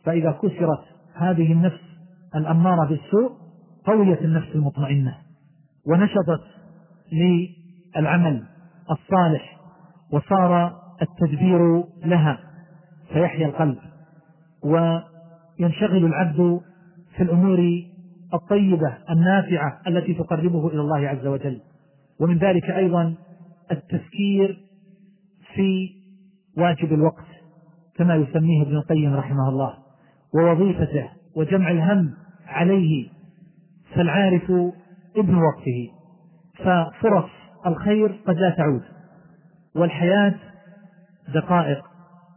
فإذا كسرت هذه النفس الأمارة بالسوء قويت النفس المطمئنة ونشطت للعمل الصالح وصار التدبير لها فيحيا القلب. وينشغل العبد في الأمور الطيبة النافعة التي تقربه إلى الله عز وجل. ومن ذلك أيضا التفكير في واجب الوقت كما يسميه ابن القيم رحمه الله ووظيفته وجمع الهم عليه فالعارف ابن وقته. ففرص الخير قد لا تعود والحياة دقائق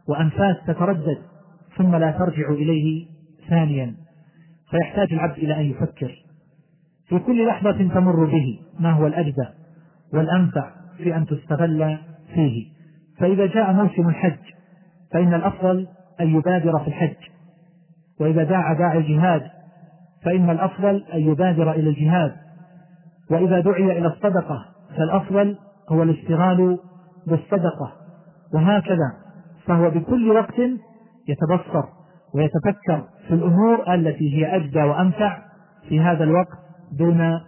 وأنفاس تتردد ثم لا ترجع إليه ثانيا. فيحتاج العبد إلى أن يفكر. في كل لحظة تمر به ما هو الأجدى والأنفع في أن تستغل فيه. فإذا جاء موسم الحج فإن الأفضل أن يبادر في الحج. وإذا داع داعي الجهاد فإن الأفضل أن يبادر إلى الجهاد. وإذا دعي إلى الصدقة فالأفضل هو الاشتغال بالصدقة. وهكذا فهو بكل وقت يتبصر ويتفكر في الأمور التي هي أجدى وأنفع في هذا الوقت دون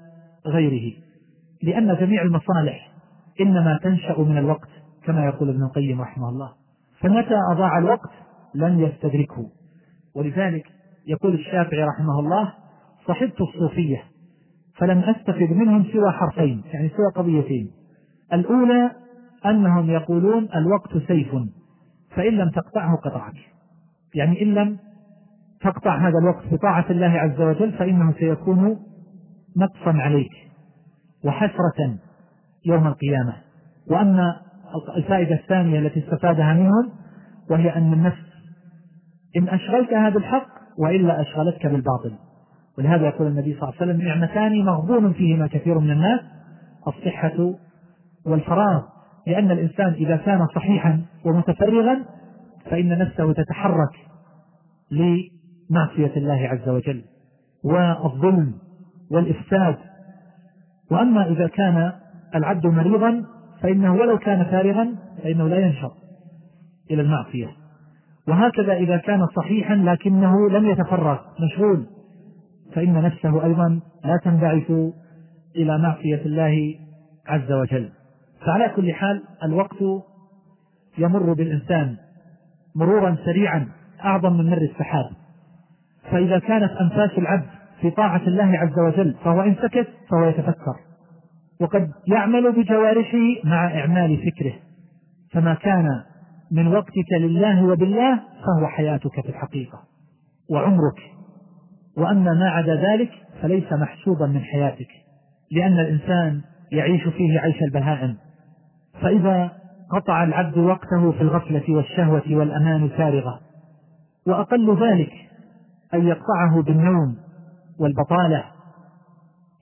غيره. لأن جميع المصالح إنما تنشأ من الوقت. كما يقول ابن القيم رحمه الله. فمتى أضاع الوقت لن يستدركه. ولذلك يقول الشافعي رحمه الله صحبت الصوفية فلم أستفد منهم سوى حرفين يعني سوى قضيتين. الأولى أنهم يقولون الوقت سيف فإن لم تقطعه قطعك. يعني إن لم تقطع هذا الوقت بطاعة الله عز وجل فإنه سيكون نقصا عليك وحسرة يوم القيامة. وأما الفائدة الثانية التي استفادها منهم وهي أن النفس إن أشغلتها بالحق وإلا أشغلتك بالباطل. ولهذا يقول النبي صلى الله عليه وسلم نعمتان مغبون فيهما كثير من الناس الصحة والفراغ. لأن الإنسان إذا كان صحيحا ومتفرغا فإن نفسه تتحرك لمعصية الله عز وجل والظلم والإفساد. وأما إذا كان العبد مريضا فإنه ولو كان فارغا فإنه لا ينشط إلى المعصية. وهكذا إذا كان صحيحا لكنه لم يتفرغ مشغول فإن نفسه أيضا لا تنبعث إلى معصية الله عز وجل. فعلى كل حال الوقت يمر بالإنسان مرورا سريعا أعظم من مر السحاب. فإذا كانت أنفاس العبد في طاعة الله عز وجل فهو إن سكت فهو يتفكر. وقد يعمل بجوارحه مع إعمال فكره. فما كان من وقتك لله وبالله فهو حياتك في الحقيقة وعمرك. وأما ما عدا ذلك فليس محسوبا من حياتك لأن الإنسان يعيش فيه عيش البهائم. فإذا قطع العبد وقته في الغفلة والشهوة والأمان فارغة وأقل ذلك أن يقطعه بالنوم والبطالة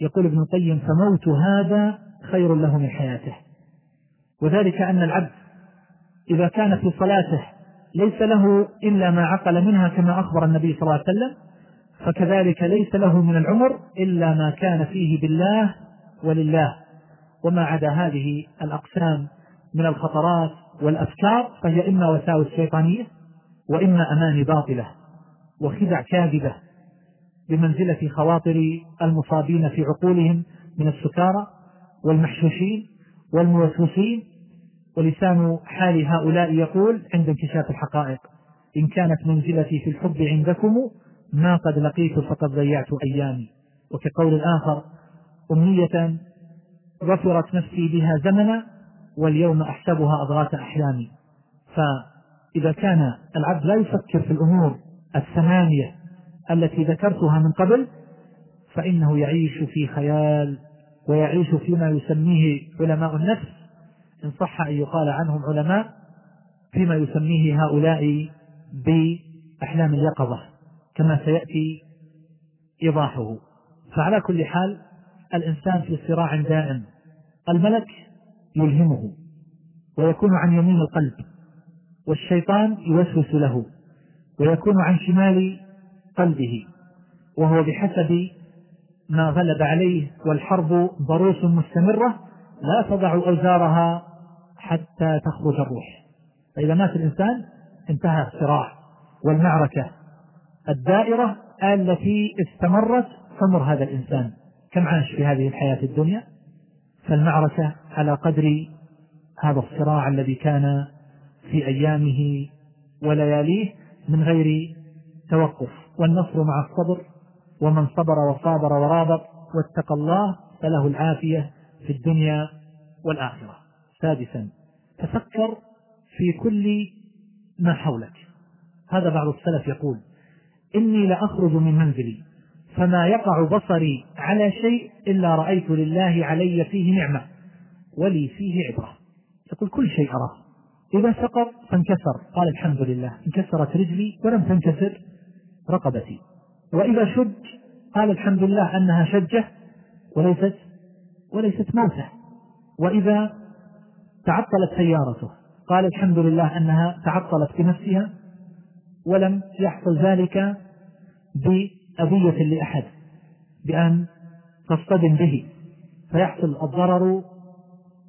يقول ابن القيم فموت هذا خير له من حياته. وذلك أن العبد إذا كان في صلاته ليس له إلا ما عقل منها كما أخبر النبي صلى الله عليه وسلم فكذلك ليس له من العمر إلا ما كان فيه بالله ولله. وما عدا هذه الأقسام من الخطرات والأفكار فهي إما وساوس شيطانية وإما أماني باطلة وخدع كاذبة. بمنزلة خواطر المصابين في عقولهم من السكارى والمحشوشين والموسوسين. ولسان حال هؤلاء يقول عند انكشاف الحقائق إن كانت منزلتي في الحب عندكم ما قد لقيت فقد ضيعت أيامي. وكقول الآخر أمنية غفرت نفسي بها زمنا واليوم أحسبها أضغاث أحلامي. فإذا كان العبد لا يفكر في الأمور الثمانية التي ذكرتها من قبل فإنه يعيش في خيال ويعيش فيما يسميه علماء النفس. إن صح أن يقال عنهم علماء فيما يسميه هؤلاء بأحلام اليقظة كما سيأتي إيضاحه. فعلى كل حال الإنسان في صراع دائم الملك يلهمه ويكون عن يمين القلب والشيطان يوسوس له ويكون عن شمال قلبه وهو بحسب ما غلب عليه والحرب ضروس مستمرة لا تضع أوزارها حتى تخرج الروح. فإذا مات الإنسان انتهى الصراع والمعركة الدائرة التي استمرت عمر هذا الإنسان. كم عاش في هذه الحياة الدنيا؟ فالمعركة على قدر هذا الصراع الذي كان في أيامه ولياليه من غير توقف. والنصر مع الصبر ومن صبر وصابر ورابط واتقى الله فله العافية في الدنيا والآخرة. سادسا تفكر في كل ما حولك. هذا بعض السلف يقول إني لأخرج من منزلي فما يقع بصري على شيء إلا رأيت لله علي فيه نعمة ولي فيه عبرة. يقول كل شيء أراه. إذا سقط فانكسر. قال الحمد لله. انكسرت رجلي ولم تنكسر. رقبتي. وإذا شج قال الحمد لله أنها شجة وليست وليست موتة. وإذا تعطلت سيارته قال الحمد لله أنها تعطلت بنفسها ولم يحصل ذلك بأذية لأحد بأن تصطدم به فيحصل الضرر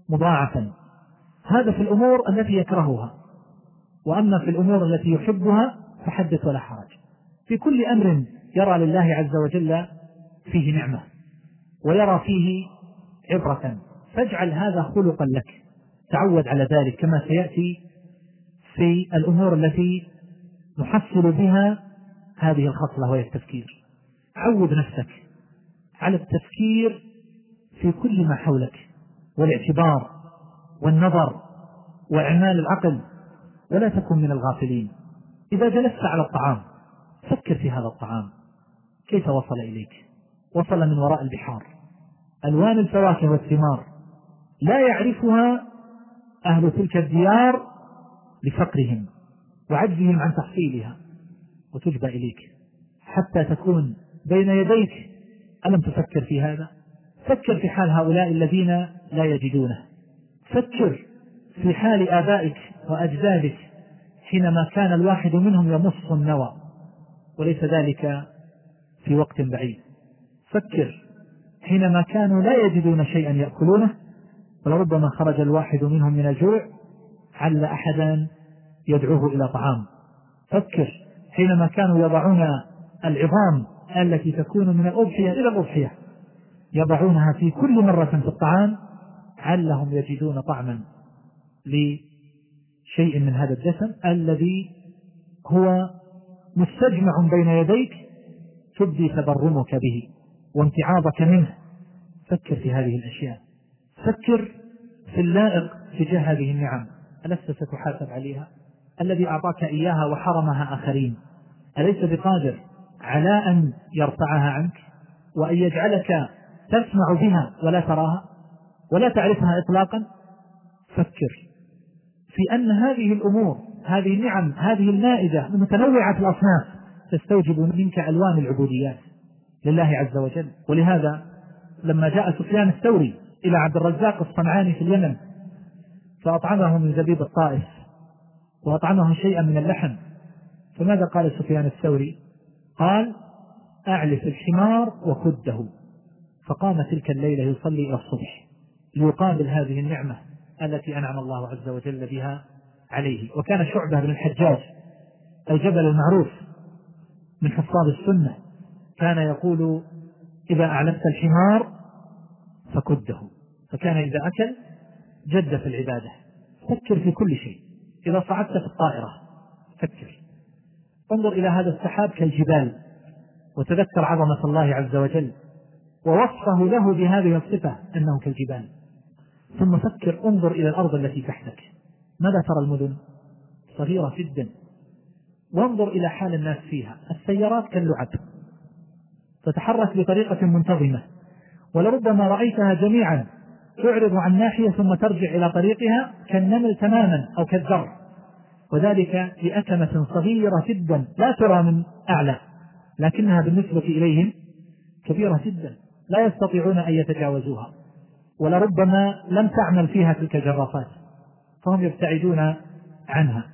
مضاعفا. هذا في الأمور التي يكرهها. وأما في الأمور التي يحبها فحدث ولا حرج. في كل أمر يرى لله عز وجل فيه نعمة ويرى فيه عبرة. فاجعل هذا خلقا لك. تعود على ذلك كما سيأتي في الأمور التي نحصل بها هذه الخصلة وهي التفكير. عود نفسك على التفكير في كل ما حولك والاعتبار والنظر وإعمال العقل ولا تكن من الغافلين. إذا جلست على الطعام فكر في هذا الطعام. كيف وصل إليك؟ وصل من وراء البحار. ألوان الفواكه والثمار. لا يعرفها أهل تلك الديار لفقرهم وعجزهم عن تحصيلها. وتجبى إليك. حتى تكون بين يديك. ألم تفكر في هذا؟ فكر في حال هؤلاء الذين لا يجدونه. فكر في حال آبائك وأجدادك حينما كان الواحد منهم يمص النوى. وليس ذلك في وقت بعيد. فكر حينما كانوا لا يجدون شيئا يأكلونه ولربما خرج الواحد منهم من الجوع عل أحدا يدعوه إلى طعام. فكر حينما كانوا يضعون العظام التي تكون من الأضحية إلى الأضحية يضعونها في كل مرة في الطعام علهم يجدون طعما لشيء من هذا الدسم الذي هو مستجمع بين يديك تبدي تبرمك به وامتعاضك منه. فكر في هذه الأشياء. فكر في اللائق تجاه هذه النعم. ألست ستحاسب عليها؟ الذي أعطاك إياها وحرمها آخرين. أليس بقادر على أن يرفعها عنك؟ وأن يجعلك تسمع بها ولا تراها؟ ولا تعرفها إطلاقا؟ فكر في أن هذه الأمور هذه النعم هذه المائدة متنوعة الأصناف تستوجب منك ألوان العبوديات لله عز وجل. ولهذا لما جاء سفيان الثوري إلى عبد الرزاق الصنعاني في اليمن فأطعمه من زبيب الطائف وأطعمه شيئا من اللحم. فماذا قال سفيان الثوري؟ قال أعلف الحمار وكده فقام تلك الليلة يصلي إلى الصبح ليقابل هذه النعمة التي أنعم الله عز وجل بها عليه. وكان شعبة بن الحجاج الجبل المعروف من حفاظ السنة كان يقول إذا أعلمت الحمار فكده. فكان إذا أكل جد في العبادة. فكر في كل شيء. إذا صعدت في الطائرة فكر. انظر إلى هذا السحاب كالجبال وتذكر عظمة الله عز وجل ووصفه له بهذه الصفة أنه كالجبال. ثم فكر انظر إلى الأرض التي تحتك. ماذا ترى المدن؟ صغيرة جدا. وانظر إلى حال الناس فيها. السيارات كاللعب. تتحرك بطريقة منتظمة. ولربما رأيتها جميعا. تعرض عن ناحية ثم ترجع إلى طريقها كالنمل تماما أو كالذر وذلك بأكمة صغيرة جدا. لا ترى من أعلى. لكنها بالنسبة إليهم كبيرة جدا. لا يستطيعون أن يتجاوزوها. ولربما لم تعمل فيها تلك الجرافات. فهم يبتعدون عنها.